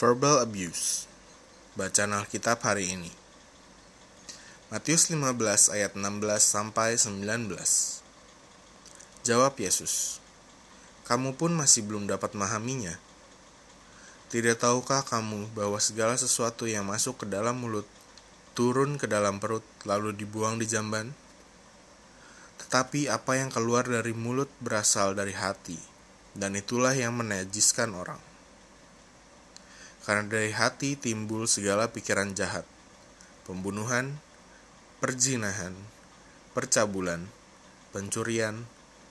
Verbal abuse. Bacaan Alkitab hari ini. Matius 15 ayat 16 sampai 19. Jawab Yesus. Kamu pun masih belum dapat memahaminya. Tidak tahukah kamu bahwa segala sesuatu yang masuk ke dalam mulut turun ke dalam perut lalu dibuang di jamban? Tetapi apa yang keluar dari mulut berasal dari hati, dan itulah yang menajiskan orang karena dari hati timbul segala pikiran jahat, pembunuhan, perzinahan, percabulan, pencurian,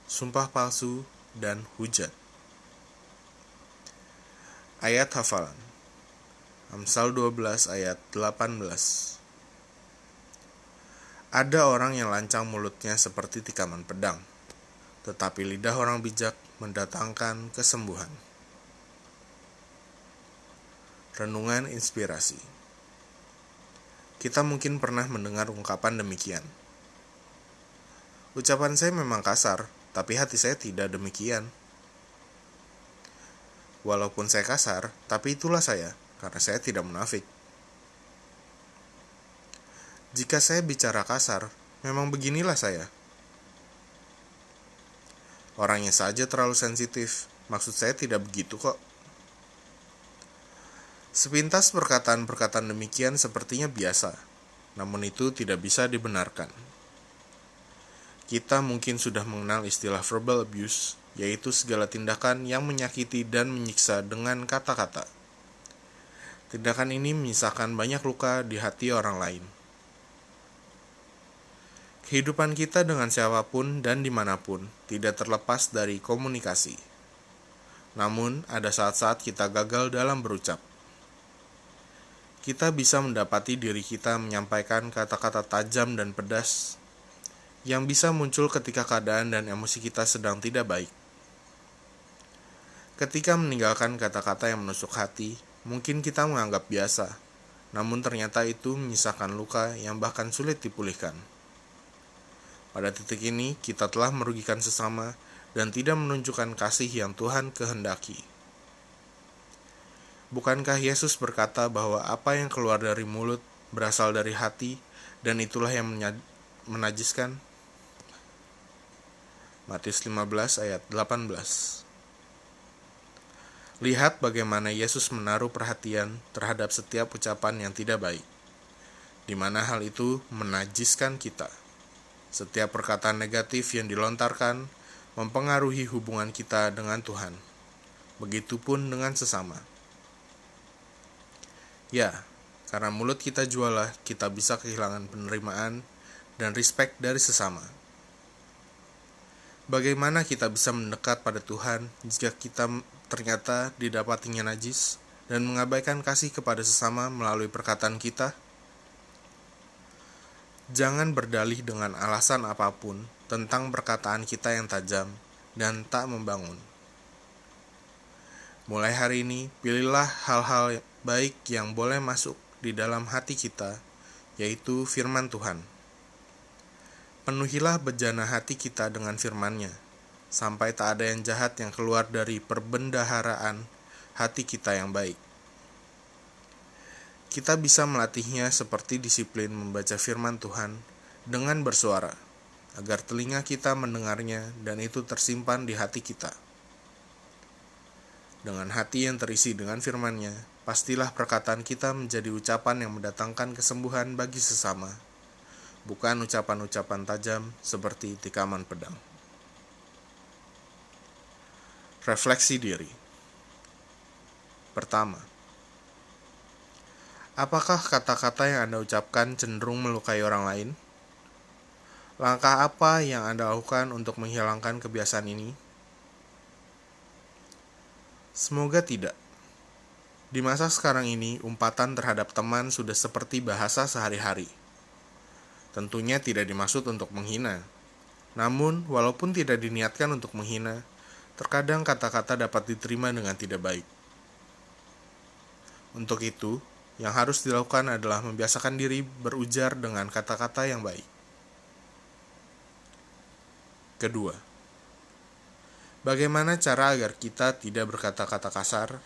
sumpah palsu, dan hujat. Ayat hafalan Amsal 12 ayat 18 Ada orang yang lancang mulutnya seperti tikaman pedang, tetapi lidah orang bijak mendatangkan kesembuhan. Renungan Inspirasi Kita mungkin pernah mendengar ungkapan demikian. Ucapan saya memang kasar, tapi hati saya tidak demikian. Walaupun saya kasar, tapi itulah saya, karena saya tidak munafik. Jika saya bicara kasar, memang beginilah saya. Orangnya saja terlalu sensitif, maksud saya tidak begitu kok. Sepintas perkataan-perkataan demikian sepertinya biasa, namun itu tidak bisa dibenarkan. Kita mungkin sudah mengenal istilah verbal abuse, yaitu segala tindakan yang menyakiti dan menyiksa dengan kata-kata. Tindakan ini menyisakan banyak luka di hati orang lain. Kehidupan kita dengan siapa pun dan di mana pun tidak terlepas dari komunikasi. Namun, ada saat-saat kita gagal dalam berucap kita bisa mendapati diri kita menyampaikan kata-kata tajam dan pedas yang bisa muncul ketika keadaan dan emosi kita sedang tidak baik. Ketika meninggalkan kata-kata yang menusuk hati, mungkin kita menganggap biasa, namun ternyata itu menyisakan luka yang bahkan sulit dipulihkan. Pada titik ini, kita telah merugikan sesama dan tidak menunjukkan kasih yang Tuhan kehendaki. Bukankah Yesus berkata bahwa apa yang keluar dari mulut berasal dari hati dan itulah yang menajiskan? Matius 15 ayat 18 Lihat bagaimana Yesus menaruh perhatian terhadap setiap ucapan yang tidak baik, di mana hal itu menajiskan kita. Setiap perkataan negatif yang dilontarkan mempengaruhi hubungan kita dengan Tuhan. Begitupun dengan sesama. Ya, karena mulut kita jualah, kita bisa kehilangan penerimaan dan respect dari sesama. Bagaimana kita bisa mendekat pada Tuhan jika kita ternyata didapatinya najis dan mengabaikan kasih kepada sesama melalui perkataan kita? Jangan berdalih dengan alasan apa pun tentang perkataan kita yang tajam dan tak membangun. Mulai hari ini, pilihlah hal-hal baik yang boleh masuk di dalam hati kita, yaitu firman Tuhan. Penuhilah bejana hati kita dengan firman-Nya, sampai tak ada yang jahat yang keluar dari perbendaharaan hati kita yang baik. Kita bisa melatihnya seperti disiplin membaca firman Tuhan dengan bersuara, agar telinga kita mendengarnya dan itu tersimpan di hati kita. Dengan hati yang terisi dengan firman-Nya, pastilah perkataan kita menjadi ucapan yang mendatangkan kesembuhan bagi sesama, bukan ucapan-ucapan tajam seperti tikaman pedang. Refleksi diri. Pertama, apakah kata-kata yang Anda ucapkan cenderung melukai orang lain? Langkah apa yang Anda lakukan untuk menghilangkan kebiasaan ini? Semoga tidak. Di masa sekarang ini, umpatan terhadap teman sudah seperti bahasa sehari-hari. Tentunya tidak dimaksud untuk menghina. Namun, walaupun tidak diniatkan untuk menghina, terkadang kata-kata dapat diterima dengan tidak baik. Untuk itu, yang harus dilakukan adalah membiasakan diri berujar dengan kata-kata yang baik. Kedua, Bagaimana cara agar kita tidak berkata-kata kasar?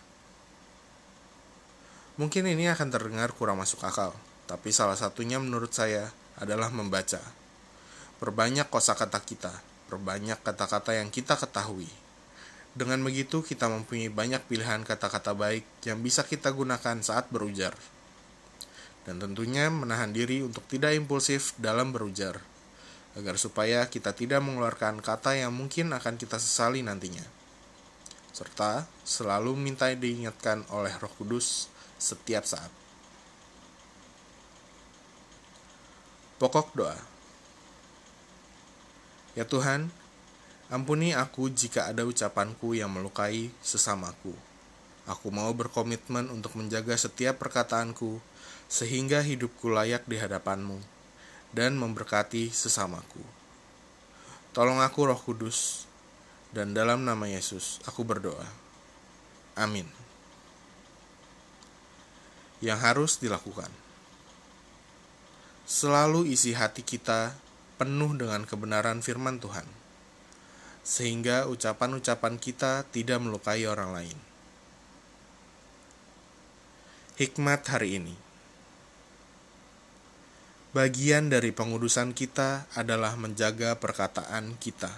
Mungkin ini akan terdengar kurang masuk akal, tapi salah satunya menurut saya adalah membaca. Perbanyak kosakata kita, perbanyak kata-kata yang kita ketahui. Dengan begitu, kita mempunyai banyak pilihan kata-kata baik yang bisa kita gunakan saat berujar. Dan tentunya menahan diri untuk tidak impulsif dalam berujar agar supaya kita tidak mengeluarkan kata yang mungkin akan kita sesali nantinya. Serta selalu minta diingatkan oleh Roh Kudus setiap saat. Pokok doa. Ya Tuhan, ampuni aku jika ada ucapanku yang melukai sesamaku. Aku mau berkomitmen untuk menjaga setiap perkataanku sehingga hidupku layak di hadapanmu dan memberkati sesamaku. Tolong aku roh kudus, dan dalam nama Yesus aku berdoa. Amin. Yang harus dilakukan. Selalu isi hati kita penuh dengan kebenaran firman Tuhan, sehingga ucapan-ucapan kita tidak melukai orang lain. Hikmat hari ini Bagian dari pengudusan kita adalah menjaga perkataan kita.